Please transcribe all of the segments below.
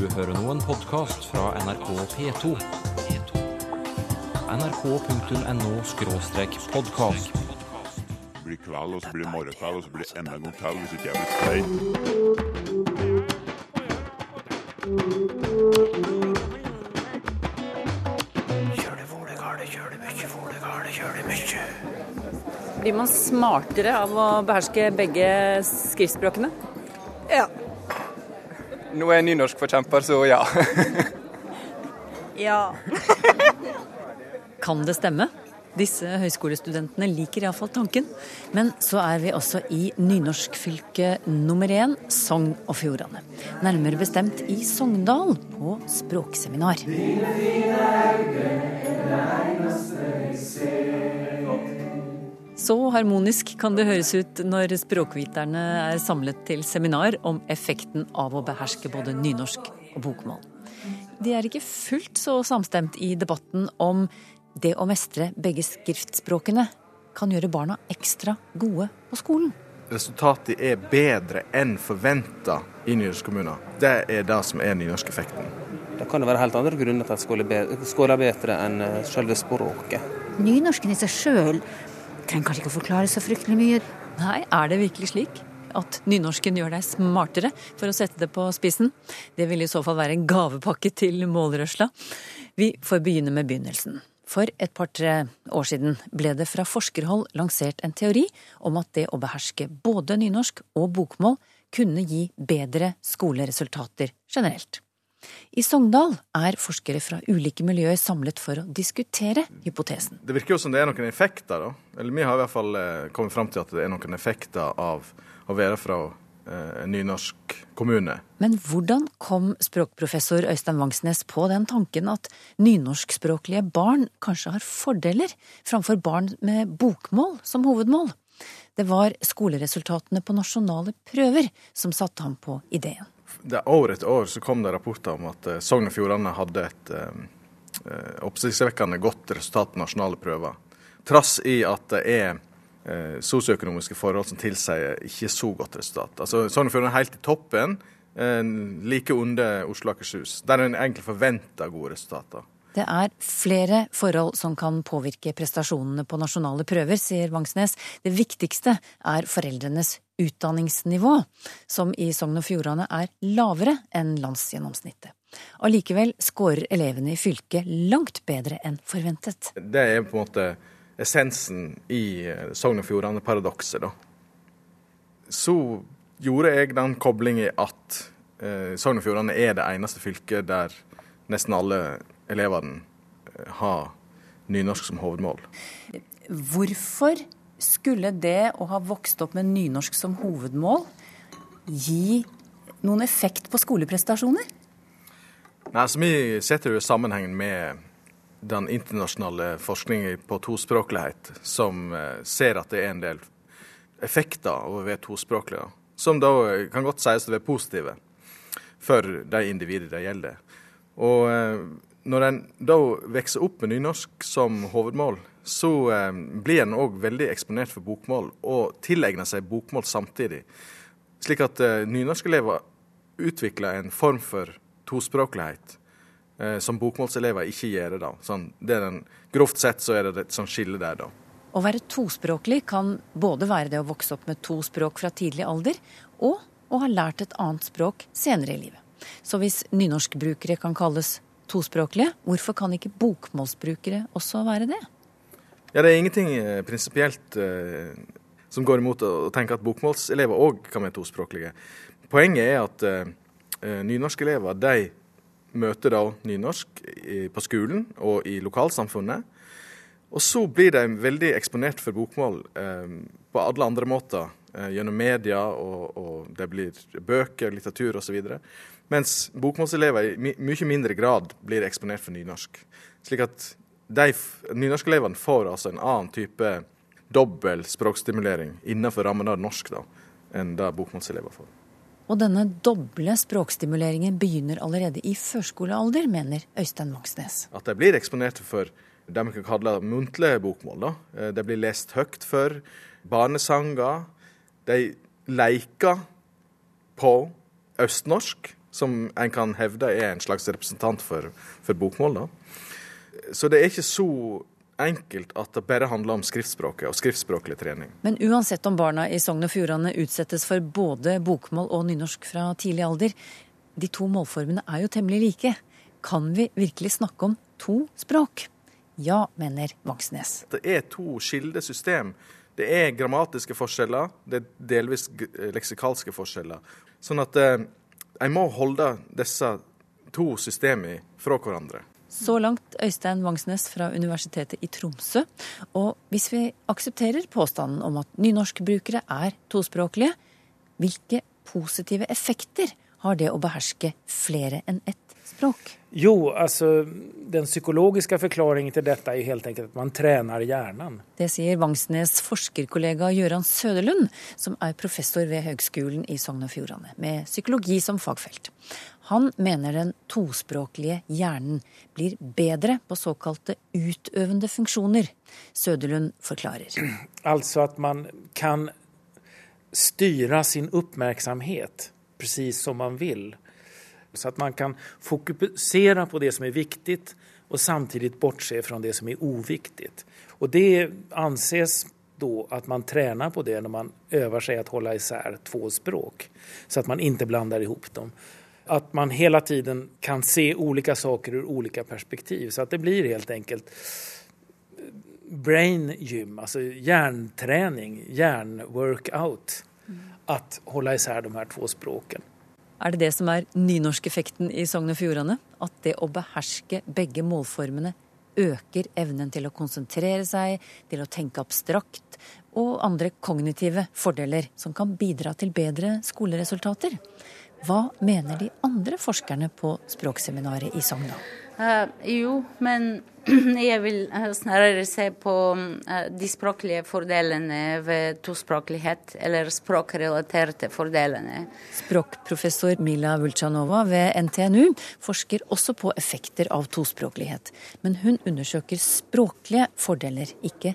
Du hører nå en podkast fra NRK P2. nrk.no-podkast. Det blir kveld, og så blir det morgenkveld, og så blir det enda en gang til hvis ikke jeg blir stein. Blir man smartere av å beherske begge skriftspråkene? Ja. Nå er jeg nynorskforkjemper, så ja. Ja. kan det stemme? Disse høyskolestudentene liker iallfall tanken. Men så er vi også i nynorskfylke nummer én, Sogn og Fjordane. Nærmere bestemt i Sogndal, på språkseminar. Så harmonisk kan det høres ut når språkviterne er samlet til seminar om effekten av å beherske både nynorsk og bokmål. De er ikke fullt så samstemt i debatten om det å mestre begge skriftspråkene kan gjøre barna ekstra gode på skolen. Resultatet er bedre enn forventa i nynorskkommuner. Det er det som er nynorskeffekten. Det kan jo være helt andre grunner til at skole er bedre enn eh, selve språket. Nynorsken i seg sjøl trenger kanskje ikke å forklare så fryktelig mye. Nei, er det virkelig slik? At nynorsken gjør deg smartere, for å sette det på spissen? Det vil i så fall være en gavepakke til målrørsla. Vi får begynne med begynnelsen. For et par-tre år siden ble det fra forskerhold lansert en teori om at det å beherske både nynorsk og bokmål kunne gi bedre skoleresultater generelt. I Sogndal er forskere fra ulike miljøer samlet for å diskutere hypotesen. Det virker jo som det er noen effekter, da. Eller vi har i hvert fall eh, kommet fram til at det er noen effekter av å være fra eh, en nynorsk kommune. Men hvordan kom språkprofessor Øystein Vangsnes på den tanken at nynorskspråklige barn kanskje har fordeler framfor barn med bokmål som hovedmål? Det var skoleresultatene på nasjonale prøver som satte ham på ideen. Det År etter år så kom det rapporter om at eh, Sogn og Fjordane hadde et eh, eh, oppsiktsvekkende godt resultat på nasjonale prøver. Trass i at det er eh, sosioøkonomiske forhold som tilsier ikke så godt resultat. Altså Sogn og Fjordane er helt i toppen, eh, like under Oslo og Akershus, der en egentlig forventer gode resultater. Det er flere forhold som kan påvirke prestasjonene på nasjonale prøver, sier Vangsnes. Det viktigste er foreldrenes utdanningsnivå, som i Sogn og Fjordane er lavere enn landsgjennomsnittet. Allikevel scorer elevene i fylket langt bedre enn forventet. Det er på en måte essensen i eh, Sogn og Fjordane-paradokset, da. Så gjorde jeg den koblingen at eh, Sogn og Fjordane er det eneste fylket der nesten alle elevene ha nynorsk som hovedmål. Hvorfor skulle det å ha vokst opp med nynorsk som hovedmål gi noen effekt på skoleprestasjoner? Nei, altså Vi setter jo sammenhengen med den internasjonale forskningen på tospråklighet, som eh, ser at det er en del effekter ved å være tospråklig, da, som da kan godt sies å være positive for de individene det gjelder. Og eh, når en da vokser opp med nynorsk som hovedmål, så eh, blir en òg veldig eksponert for bokmål, og tilegner seg bokmål samtidig. Slik at eh, nynorskelever utvikler en form for tospråklighet eh, som bokmålselever ikke gjør. da. Sånn, det er den, grovt sett så er det et sånt skille der, da. Å være tospråklig kan både være det å vokse opp med to språk fra tidlig alder, og å ha lært et annet språk senere i livet. Så hvis nynorskbrukere kan kalles tospråklige, hvorfor kan ikke bokmålsbrukere også være det? Ja, det er ingenting eh, prinsipielt eh, som går imot å tenke at bokmålselever òg kan være tospråklige. Poenget er at eh, eh, nynorskelever de møter da nynorsk i, på skolen og i lokalsamfunnet. Og så blir de veldig eksponert for bokmål eh, på alle andre måter. Eh, gjennom media, og, og det blir bøker, litteratur osv. Mens bokmålselever i my mye mindre grad blir eksponert for nynorsk. Slik at nynorskelevene får altså en annen type dobbel språkstimulering innenfor rammen av norsk da, enn det bokmålselever får. Og denne doble språkstimuleringen begynner allerede i førskolealder, mener Øystein Vangsnes. At de blir eksponert for det vi kan kalle muntlige bokmål. da. Eh, De blir lest høyt for, barnesanger. De leker på østnorsk, som en kan hevde er en slags representant for, for bokmål. da. Så det er ikke så enkelt at det bare handler om skriftspråket og skriftspråklig trening. Men uansett om barna i Sogn og Fjordane utsettes for både bokmål og nynorsk fra tidlig alder, de to målformene er jo temmelig like. Kan vi virkelig snakke om to språk? Ja, mener Vangsnes. Det er to skilde system. Det er grammatiske forskjeller, det er delvis leksikalske forskjeller. Sånn at eh, en må holde disse to systemene fra hverandre. Så langt Øystein Vangsnes fra Universitetet i Tromsø. Og hvis vi aksepterer påstanden om at nynorskbrukere er tospråklige, hvilke positive effekter har det å beherske flere enn ett språk? Jo, altså den psykologiske forklaringen til dette er helt enkelt at man trener hjernen. Det sier Vangsnes forskerkollega Gøran Søderlund, som er professor ved Høgskolen i Sogn og Fjordane, med psykologi som fagfelt. Han mener den tospråklige hjernen blir bedre på såkalte utøvende funksjoner. Søderlund forklarer. Altså at man kan styre sin oppmerksomhet presis som man vil. Så at man kan fokusere på det som er viktig, og samtidig bortse fra det som er uviktig. Og det anses da at man trener på det når man øver seg å holde især to språk, så at man ikke blander ihop dem. At man hele tiden kan se ulike saker ur ulike perspektiv, så at det blir helt enkelt brain gym, altså hjärnträning, mm. å holde især de her to språken. Er det det som er nynorskeffekten i Sogn og Fjordane? At det å beherske begge målformene øker evnen til å konsentrere seg, til å tenke abstrakt og andre kognitive fordeler som kan bidra til bedre skoleresultater. Hva mener de andre forskerne på språkseminaret i Sogn? Uh, jo, men jeg vil uh, snarere se på uh, de språklige fordelene ved tospråklighet, eller språkrelaterte fordelene. Språkprofessor Mila Vulcanova ved NTNU forsker også på effekter av tospråklighet. Men hun undersøker språklige fordeler, ikke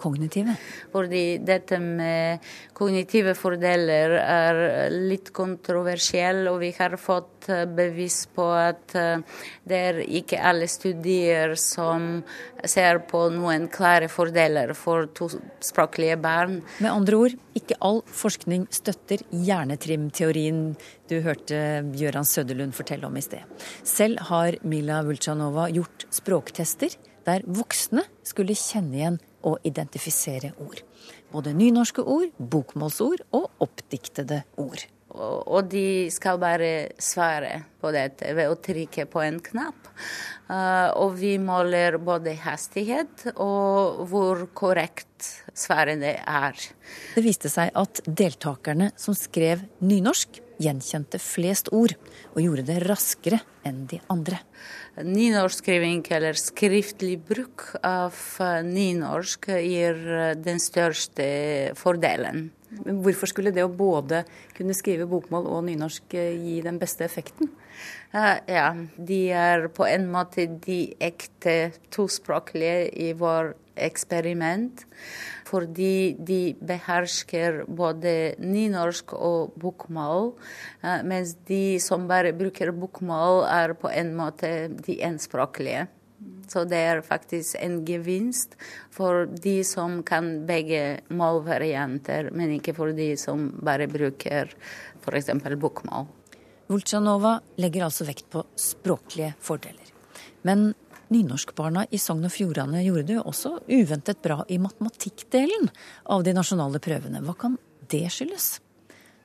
kognitive? Fordi dette med kognitive fordeler er litt kontroversiell, og vi har fått eh, bevis på at eh, det er ikke alle studier som ser på noen klare fordeler for tospråklige barn. Med andre ord, ikke all forskning støtter hjernetrimteorien du hørte Gøran Søderlund fortelle om i sted. Selv har Mila Vulcanova gjort språktester der voksne skulle kjenne igjen og identifisere ord. Både nynorske ord, bokmålsord og oppdiktede ord. Og de skal bare svare på dette ved å trykke på en knapp. Uh, og vi måler både hastighet og hvor korrekt svarene er. Det viste seg at deltakerne som skrev nynorsk, gjenkjente flest ord, og gjorde det raskere enn de andre. Nynorskskriving eller skriftlig bruk av eh, nynorsk gir eh, den største fordelen. Men hvorfor skulle det å både kunne skrive bokmål og nynorsk eh, gi den beste effekten? Ja, de er på en måte de ekte tospråklige i vår eksperiment fordi de behersker både nynorsk og bokmål, eh, mens de som bare bruker bokmål, er på en måte de enspråklige. Så det er faktisk en gevinst for de som kan begge målvarianter, men ikke for de som bare bruker f.eks. bokmål. Vulcanova legger altså vekt på språklige fordeler. Men Nynorskbarna i Sogn og Fjordane gjorde det jo også uventet bra i matematikkdelen av de nasjonale prøvene. Hva kan det skyldes?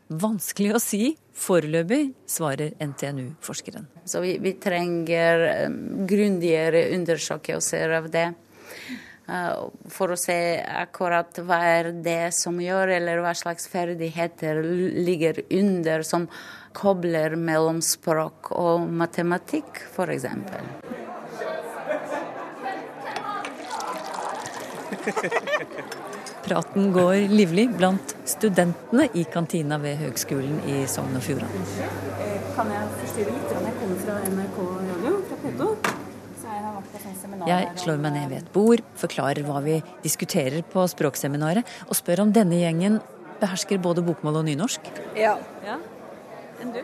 Vanskelig å si. Foreløpig, svarer NTNU-forskeren. Så vi, vi trenger um, grundigere undersøkelser av det. Uh, for å se akkurat hva er det som gjør, eller hva slags ferdigheter ligger under som kobler mellom språk og matematikk, f.eks. Praten går livlig blant studentene i kantina ved Høgskolen i Sogn og Fjordane. Kan jeg forstyrre litt? Jeg kommer fra NRK radio, fra P2. Sånn jeg slår meg ned ved et bord, forklarer hva vi diskuterer på språkseminaret, og spør om denne gjengen behersker både bokmål og nynorsk. Ja. ja. Enn du?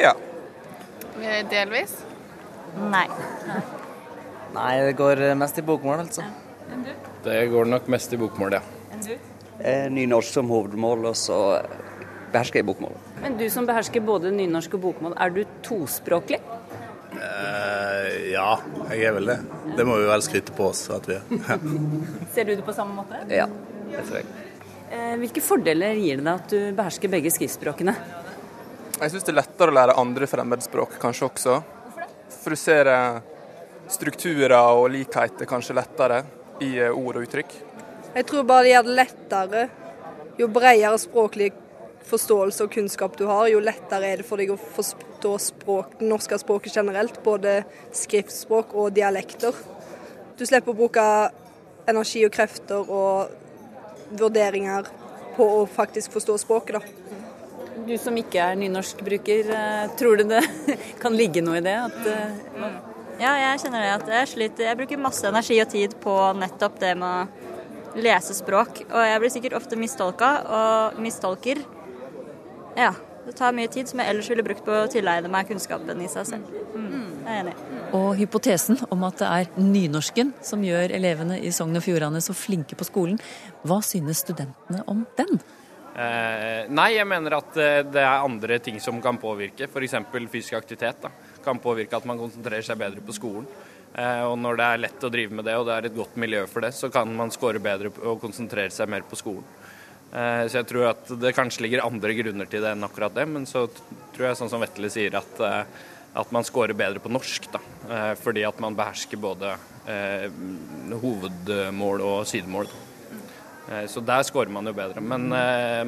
Ja. Delvis. Nei. Nei, det går mest i bokmål, altså. Enn du? Det går nok mest i bokmål, ja. Enn du? Nynorsk som hovedmål, og så behersker jeg bokmål. Men du som behersker både nynorsk og bokmål, er du tospråklig? Eh, ja, jeg er vel det. Det må vi vel skryte på oss at vi er. Ser du det på samme måte? Ja, det tror jeg. Eh, Hvilke fordeler gir det deg at du behersker begge skriftspråkene? Jeg syns det er lettere å lære andre fremmedspråk kanskje også. Hvorfor det? For du ser eh, strukturer og likheter kanskje lettere i eh, ord og uttrykk. Jeg tror bare det gjør det lettere. Jo bredere språklig forståelse og kunnskap du har, jo lettere er det for deg å forstå språk, det norske språket generelt. Både skriftspråk og dialekter. Du slipper å bruke energi og krefter og vurderinger på å faktisk forstå språket, da. Du som ikke er nynorskbruker, eh, tror du det kan ligge noe i det? At, eh, Ja, jeg kjenner det at jeg sliter. Jeg bruker masse energi og tid på nettopp det med å lese språk. Og jeg blir sikkert ofte mistolka og mistolker. Ja. Det tar mye tid som jeg ellers ville brukt på å tilegne meg kunnskapen i seg selv. Mm, jeg er enig. og hypotesen om at det er nynorsken som gjør elevene i Sogn og Fjordane så flinke på skolen, hva synes studentene om den? Eh, nei, jeg mener at eh, det er andre ting som kan påvirke. F.eks. fysisk aktivitet. Da. Kan påvirke at man konsentrerer seg bedre på skolen. Eh, og når det er lett å drive med det, og det er et godt miljø for det, så kan man score bedre og konsentrere seg mer på skolen. Eh, så jeg tror at det kanskje ligger andre grunner til det enn akkurat det. Men så tror jeg, sånn som Vetle sier, at, eh, at man scorer bedre på norsk. Da. Eh, fordi at man behersker både hovedmål og sidemål. Så der scorer man jo bedre. Men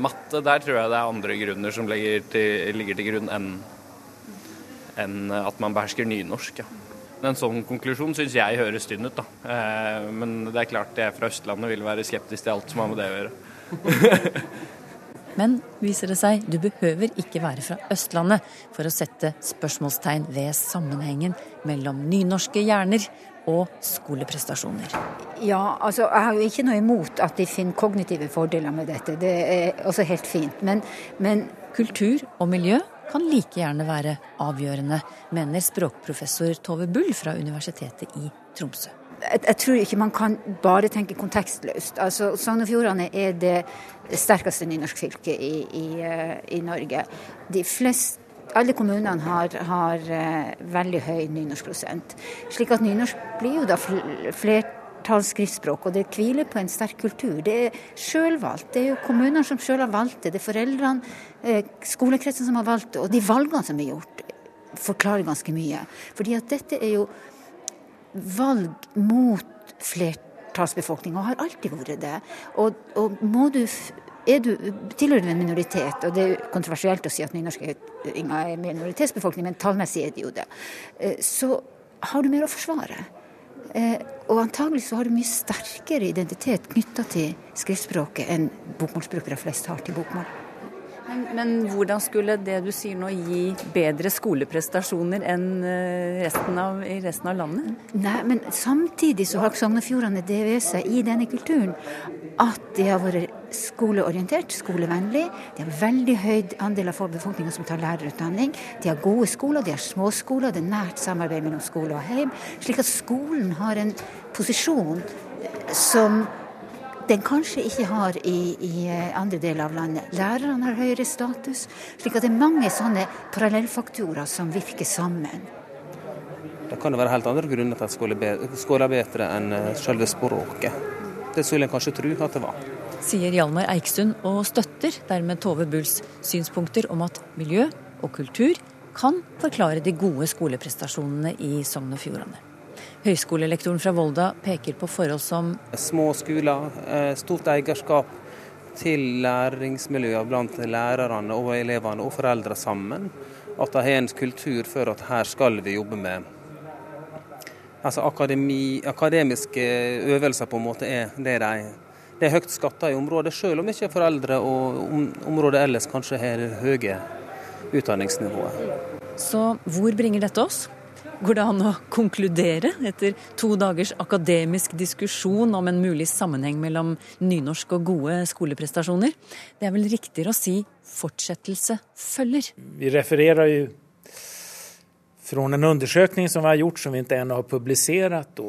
matte, der tror jeg det er andre grunner som ligger til, ligger til grunn enn enn at man behersker nynorsk. Ja. En sånn konklusjon syns jeg høres tynn ut, da. Men det er klart jeg fra Østlandet vil være skeptisk til alt som har med det å gjøre. Men viser det seg, du behøver ikke være fra Østlandet for å sette spørsmålstegn ved sammenhengen mellom nynorske hjerner og skoleprestasjoner. Ja, altså jeg har jo ikke noe imot at de finner kognitive fordeler med dette. Det er også helt fint. Men, men Kultur og miljø kan like gjerne være avgjørende, mener språkprofessor Tove Bull fra Universitetet i Tromsø. Jeg, jeg tror ikke man kan bare tenke kontekstløst. Altså, Sogn og Fjordane er det sterkeste nynorskfylket i, i, eh, i Norge. De fleste alle kommunene har, har eh, veldig høy nynorskprosent. Slik at nynorsk blir jo da fl- flertallsskriftspråk, og det hviler på en sterk kultur. Det er sjølvalgt. Det er jo kommunene som sjøl har valgt det. Det er foreldrene, eh, skolekretsen som har valgt det. Og de valgene som er gjort, forklarer ganske mye. Fordi at dette er jo valg mot flertallsbefolkninga, har alltid vært det. Og, og må du er du, tilhører du en minoritet, og det er kontroversielt å si at nynorskinga er minoritetsbefolkning, men tallmessig er det jo det, eh, så har du mer å forsvare. Eh, Og antagelig så har du mye sterkere identitet knytta til skriftspråket enn bokmålsbrukere flest har til bokmål. Men, hvordan skulle det du sier nå gi bedre skoleprestasjoner enn eh, resten av, i resten av landet? Nei, men samtidig så har Sogn og Fjordane det ved seg i denne kulturen at de har vært skoleorientert, skolevennlig. De har veldig høy andel av befolkninga som tar lærerutdanning. De har gode skoler, de har småskoler, det er nært samarbeid mellom skole og heim. Slik at skolen har en posisjon som den kanskje ikke har i, i eh, andre deler av landet. Lærerne har høyere status. Slik at det er mange sånne parallellfaktorer som virker sammen. Det kan jo være helt andre grunner til at skole er skåler bedre enn eh, selve språket. Det skulle en kanskje tro at det var. Sier Hjalmar Eiksund, og støtter dermed Tove Bulls synspunkter om at miljø og kultur kan forklare de gode skoleprestasjonene i Sogn og Fjordane. Høyskolelektoren fra Volda peker på forhold som Små skoler, eh, stort eierskap til læringsmiljøer blant lærerne og elevene og foreldre sammen. At de har en kultur for at her skal vi jobbe med altså akademi, akademiske øvelser på en måte er det de det er høyt skatta i området, selv om ikke foreldre og området ellers kanskje har det høye utdanningsnivået. Så hvor bringer dette oss? Går det an å konkludere etter to dagers akademisk diskusjon om en mulig sammenheng mellom nynorsk og gode skoleprestasjoner? Det er vel riktigere å si fortsettelse følger. Vi refererer jo fra en undersøkelse som vi har gjort som vi ikke ennå har publisert.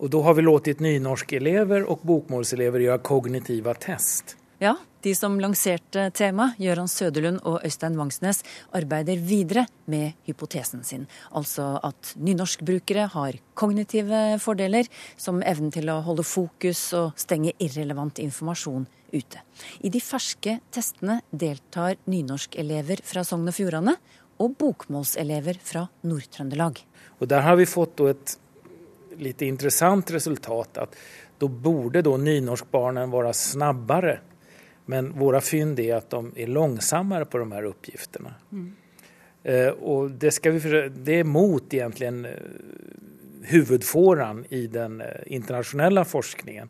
Og da har vi låtit nynorskelever og bokmålselever gjøre kognitive test. Ja, de som lanserte temaet, Gøran Søderlund og Øystein Vangsnes, arbeider videre med hypotesen sin. Altså at nynorskbrukere har kognitive fordeler, som evnen til å holde fokus og stenge irrelevant informasjon ute. I de ferske testene deltar nynorskelever fra Sogn og Fjordane og bokmålselever fra Nord-Trøndelag. Og Der har vi fått et litt interessant resultat at Da borde då være vara snabbare. Men våra fynd är att de är långsammare på de här uppgifterna. Eh, och det, ska vi, det är mot egentligen eh, huvudfåran i den eh, internationella forskningen.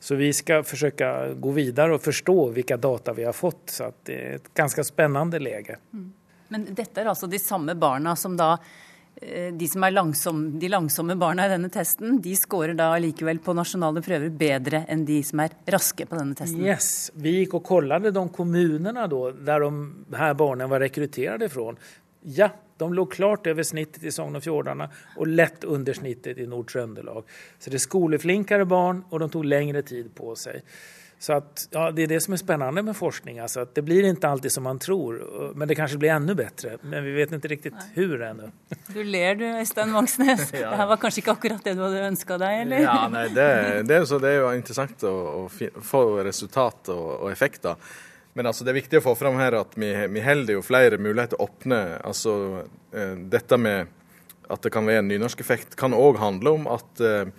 Så vi ska försöka gå vidare och förstå vilka data vi har fått. Så att det är ett ganska spännande läge. Men dette er altså de samme barna som da eh, de som er langsom, de langsomme barna i denne testen, de scorer da likevel på nasjonale prøver bedre enn de som er raske på denne testen. Yes, vi gikk og kollade de kommunene då der de her barna var rekruttert ifrån. Ja, de lå klart over snittet i Sogn og Fjordane og lett under snittet i Nord-Trøndelag. Så det er skoleflinkere barn og de tog lengre tid på sig. Så att, ja, det är det som är spännande med forskning. Alltså att det blir inte alltid som man tror, men det kanske blir ännu bättre. Men vi vet inte riktigt hur ännu. Du ler du, Øystein Vangsnes. Ja. Det her var kanskje ikke akkurat det du hadde ønska deg, eller? Ja, nei, det, det, er så, det er jo interessant å, å få resultat og, og effekter. Men altså, det er viktig å få fram her at vi, vi holder jo flere muligheter åpne. Altså, eh, dette med at det kan være en nynorskeffekt, kan òg handle om at eh,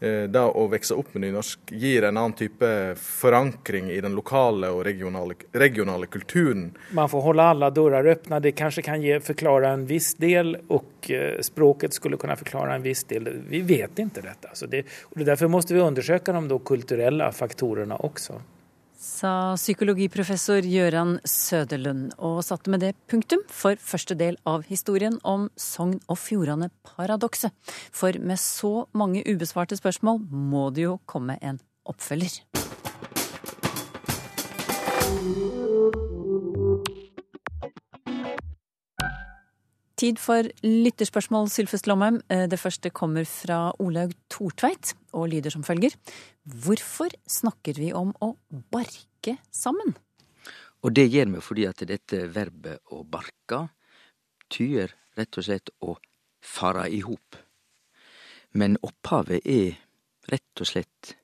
det å vokse opp med nynorsk gir en annen type forankring i den lokale og regionale, regionale kulturen. Man får holde alle dører åpne. Det kanskje kan gi, forklare en viss del och eh, språket skulle kunne forklare en viss del. Vi vet ikke dette. Så det, og Derfor må vi undersøke de kulturelle faktorene också. Sa psykologiprofessor Gøran Søderlund, og satte med det punktum for første del av historien om Sogn og Fjordane-paradokset. For med så mange ubesvarte spørsmål må det jo komme en oppfølger. Tid for lytterspørsmål, Sylfest Lomheim. Eh, Det første kommer fra Olaug Tortveit og lyder som følger. Hvorfor snakker vi om å barke sammen? Og det gjør vi fordi at dette verbet å barka tyder rett og slett å fara i hop. Men opphavet er rett og slett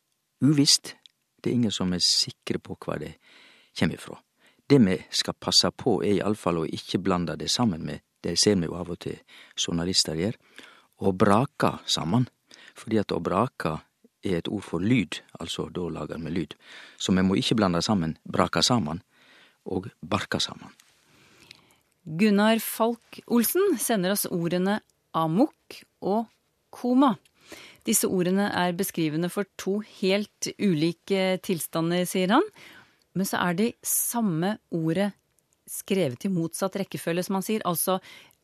uvisst. Det er ingen som er sikre på hva det kjem ifra. Det vi skal passe på, er iallfall å ikke blande det sammen med, det ser vi jo av og til journalister gjør, å braka sammen. Fordi at å braka er et ord for lyd, altså da lager vi lyd. Så vi må ikke blande sammen braka sammen og barka sammen. Gunnar Falk Olsen sender oss ordene amok og koma. Disse ordene er beskrivende for to helt ulike tilstander, sier han. Men så er de samme ordet skrevet i motsatt rekkefølge, som han sier. Altså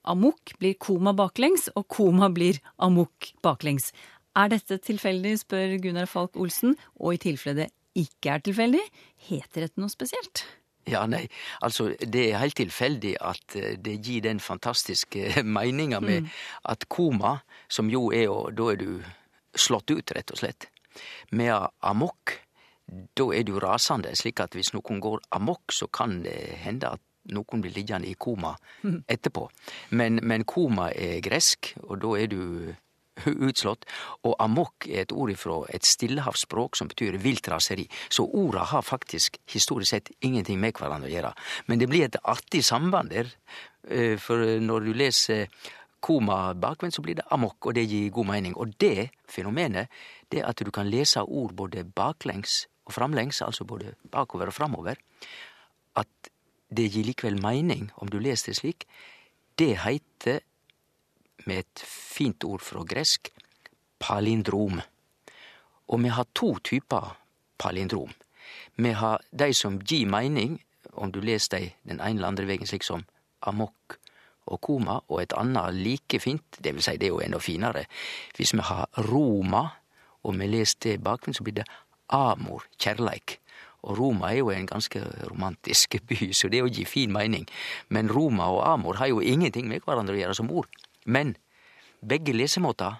amok blir koma baklengs, og koma blir amok baklengs. Er dette tilfeldig, spør Gunnar Falk Olsen. Og i tilfelle det ikke er tilfeldig, heter dette noe spesielt? Ja, nei, altså det er helt tilfeldig at eh, det gir den fantastiske meninga med Mm. at koma, som jo er å Da er du slått ut, rett og slett. Med amok, da er du rasende, slik at hvis noen går amok, så kan det hende at noen blir liggende i koma etterpå. Men, men koma er gresk, og da er du utslått. Og amok er et ord fra et stillehavsspråk som betyr vilt raseri. Så orda har faktisk historisk sett ingenting med hverandre å gjøre. Men det blir et artig samband der, eh, for når du leser koma bakvendt, så blir det amok, og det gir god mening. Og det fenomenet, det at du kan lese ord både baklengs og framlengs, altså både bakover og framover, at det gir likevel mening om du leser det slik, det heiter med et fint ord fra gresk palindrom. Og vi har to typer palindrom. Vi har de som gir mening, om du leser dei den ene eller andre vegen, slik som amok og koma, og et annet like fint, det vil si det er jo enda finere. Hvis vi har Roma, og vi leser det bakvendt, så blir det amor, kjærleik. Og Roma er jo en ganske romantisk by, så det å gi fin mening. Men Roma og Amor har jo ingenting med hverandre å gjøre som ord. Men begge lesemåter,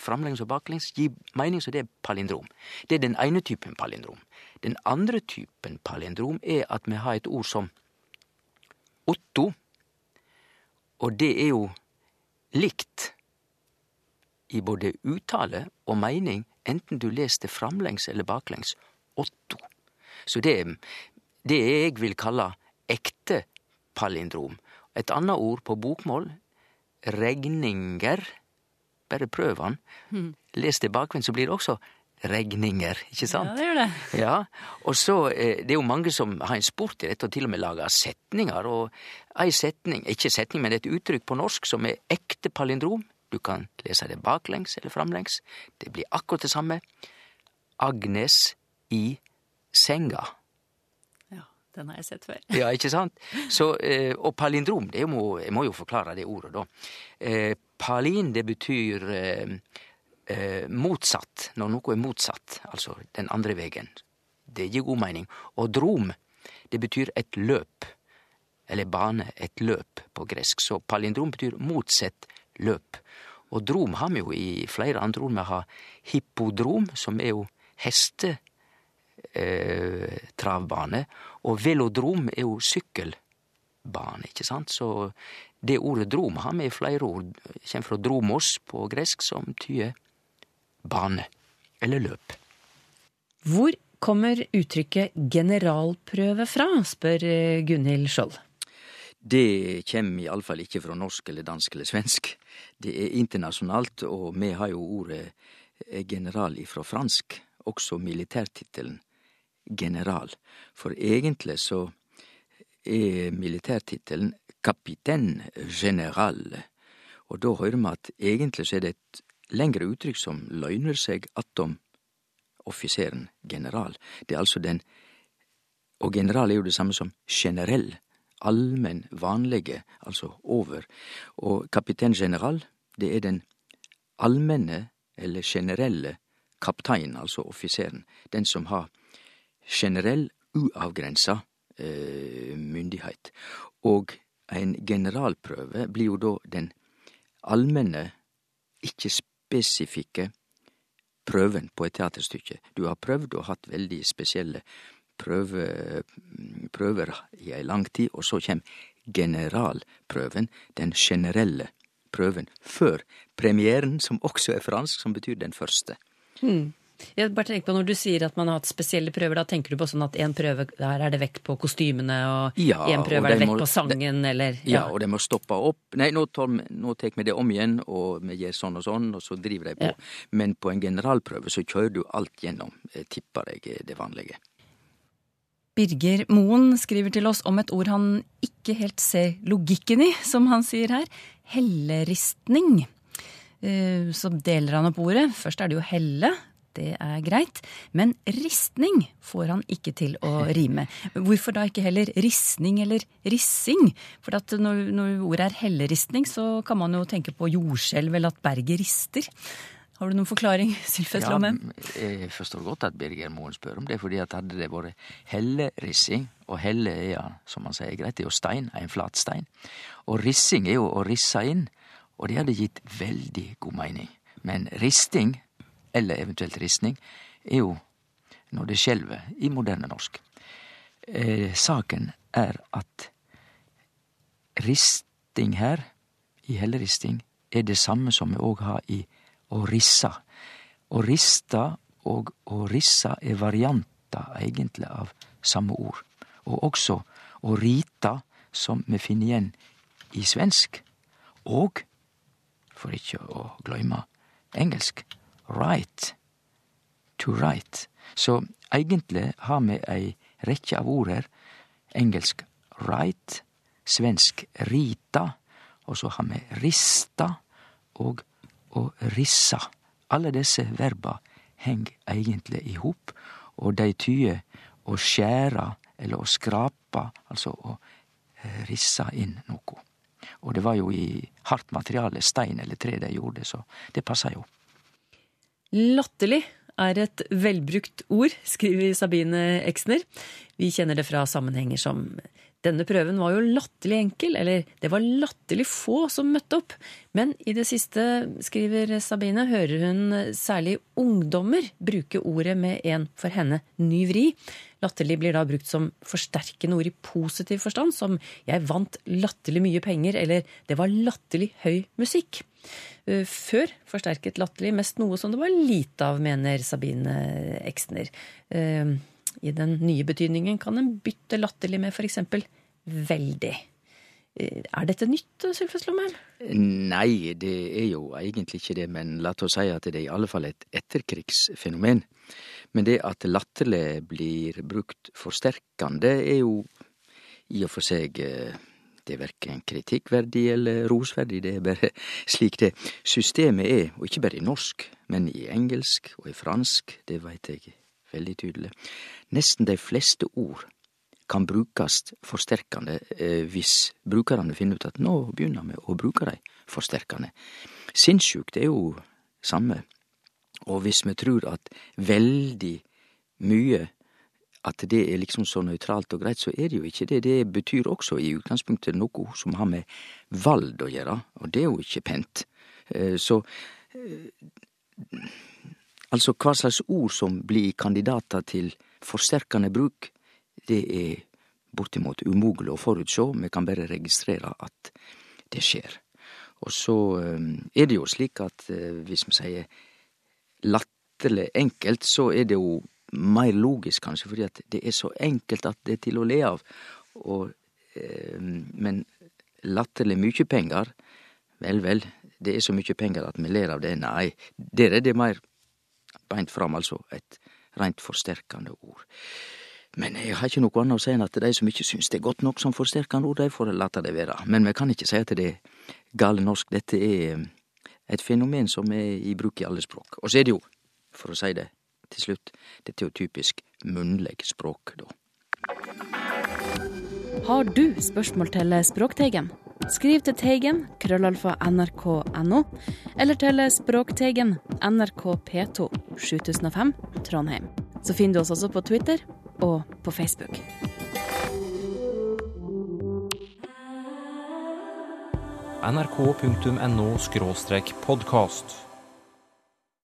framlengs og baklengs, gir mening, så det er palindrom. Det er den ene typen palindrom. Den andre typen palindrom er at vi har et ord som Otto, og det er jo likt i både uttale og mening, enten du leser det framlengs eller baklengs. Otto. Så det er det jeg vil kalle ekte palindrom. Et annet ord på bokmål, regninger. Bare prøv han. Mm. Les det bakvendt, så blir det også regninger, ikke sant? Ja, det gjør det. Ja, og så, eh, Det er jo mange som har en sport i dette, og til og med lager setninger. Og ei setning, ikke setning, men et uttrykk på norsk som er ekte palindrom. Du kan lese det baklengs eller framlengs. Det blir akkurat det samme. Agnes i senga. Ja, Den har jeg sett før. Ja, ikke sant? Så, eh, og palindrom, det må, jeg må jo forklare det ordet, da. Eh, palin, det betyr eh, motsatt, når noe er motsatt, altså den andre veien. Det gir god mening. Og drom, det betyr et løp, eller bane, et løp på gresk. Så palindrom betyr motsett løp. Og drom har vi jo i flere andre ord. Vi har hippodrom, som er jo heste eh, travbane, og velodrom er jo sykkelbane, ikke sant? Så det ordet drom har vi i flere ord. kommer fra dromos på gresk, som tyder bane, eller løp. Hvor kommer uttrykket generalprøve fra, spør eh, Gunhild Skjold. Det kjem iallfall ikke fra norsk eller dansk eller svensk. Det er internasjonalt, og vi har jo ordet eh, general ifra fransk, også militærtittelen general. For egentlig så er militærtittelen kapitein general, og da hører vi at egentlig så er det et lengre uttrykk som løgner seg attom offiseren general. Det er altså den Og general er jo det samme som generell allmenn, vanlige, altså over. Og kaptein general, det er den allmenne eller generelle kaptein, altså offiseren. Den som har generell, uavgrensa eh, myndighet. Og en generalprøve blir jo da den allmenne, ikke spesifikke prøven på et teaterstykke. Du har prøvd og hatt veldig spesielle prøve, prøver i ei lang tid, og så kjem generalprøven, den generelle prøven, før premieren, som også er fransk, som betyr den første. Hmm. Jeg bare tenker på Når du sier at man har hatt spesielle prøver, da tenker du på sånn at en prøve der er det vekt på kostymene, og Ja, en og prøve er det de vekt må- på sangen, eller Ja, og de må stoppe opp. Nei, nå tar, nå tar vi det om igjen, og vi gjør sånn og sånn, og så driver de på. Ja. Men på en generalprøve så kjører du alt gjennom, eh, tipper jeg er det vanlige. Birger Moen skriver til oss om et ord han ikke helt ser logikken i, som han sier her. Helleristning. Eh, Så deler han opp ordet. Først er det jo helle. Det er greit. Men ristning får han ikke til å rime. Hvorfor da ikke heller ristning eller rissing? For at når, når ordet er helleristning, så kan man jo tenke på jordskjelv eller at berget rister. Har du noen forklaring, Sylfest Ja, Lomheim? jeg forstår godt at Birger Moen spør om det, fordi at hadde det vært hellerissing, og helle er ja, som man sier greit, det er jo stein, en flat stein, og rissing er jo å risse inn, og det hadde gitt veldig god mening. Men risting, eller eventuelt ristning, er jo når det skjelver i moderne norsk. Eh, saken er at risting her, i helleristing, er det samme som vi òg har i å rissa. Å rista og å rissa er varianter egentlig av samme ord. Og også å rita, som vi finner igjen i svensk. Og, for ikke å gløyme, engelsk. Write. To write. Så egentlig har vi ei rekke av ord her. Engelsk write, svensk rita, og så har vi rista og å rissa. Alle disse verba heng egentlig i hop, og de tyder å skjære eller å skrapa, altså å rissa inn noe. Og det var jo i hardt materiale, stein eller tre, de gjorde så det passa jo. Latterlig er et velbrukt ord, skriver Sabine Exner. Vi kjenner det fra sammenhenger som denne prøven var jo latterlig enkel, eller det var latterlig få som møtte opp. Men i det siste, skriver Sabine, hører hun særlig ungdommer bruke ordet med en for henne ny vri. Latterlig blir da brukt som forsterkende ord i positiv forstand, som 'jeg vant latterlig mye penger' eller 'det var latterlig høy musikk'. Eh, før forsterket latterlig mest noe som det var lite av, mener Sabine Exner. Eh, I den nye betydningen kan en bytte latterlig med f.eks. veldig. Eh, er dette nytt, Sylfest Lomheim? Nei, det er jo egentlig ikke det, men la oss si at det er i alle fall et etterkrigsfenomen. Men det at latterlig blir brukt forsterkende, er jo i og for seg det er verken kritikkverdig eller rosverdig, det er bare slik det systemet er, og ikke bare i norsk, men i engelsk og i fransk, det veit jeg veldig tydelig. Nesten de fleste ord kan brukast forsterkende eh, hvis brukarane finner ut at nå begynner vi å bruke dei forsterkende. Sinnssjukt er jo samme, og hvis vi tror at veldig mye at det er liksom så nøytralt og greit, så er det jo ikke det. Det betyr også i utgangspunktet noe som har med vald å gjøre, og det er jo ikke pent. Så altså hva slags ord som blir kandidater til forsterkende bruk, det er bortimot umulig å forutsjå, vi kan bare registrere at det skjer. Og så er det jo slik at hvis vi sier latterlig enkelt, så er det jo meir logisk, kanskje, fordi det er så enkelt at det er til å le av. Og, eh, men latterlig mykje penger, vel, vel, det er så mykje penger at vi ler av det. Nei, der er det meir beint fram, altså et rent forsterkende ord. Men jeg har ikke noe annet å si enn at de som ikke syns det er godt nok som forsterkende ord, de får late det være. Men vi kan ikke si at det er gale norsk. Dette er et fenomen som er i bruk i alle språk. Og så er det jo, for å si det til slutt, dette er jo typisk munnleg språk, da. Har du spørsmål til Språkteigen? Skriv til Teigen, krøllalfa nrk.no, eller til Språkteigen, NRK P2, 7005, Trondheim. Så finner du oss også på Twitter og på Facebook. nrk.no podkast.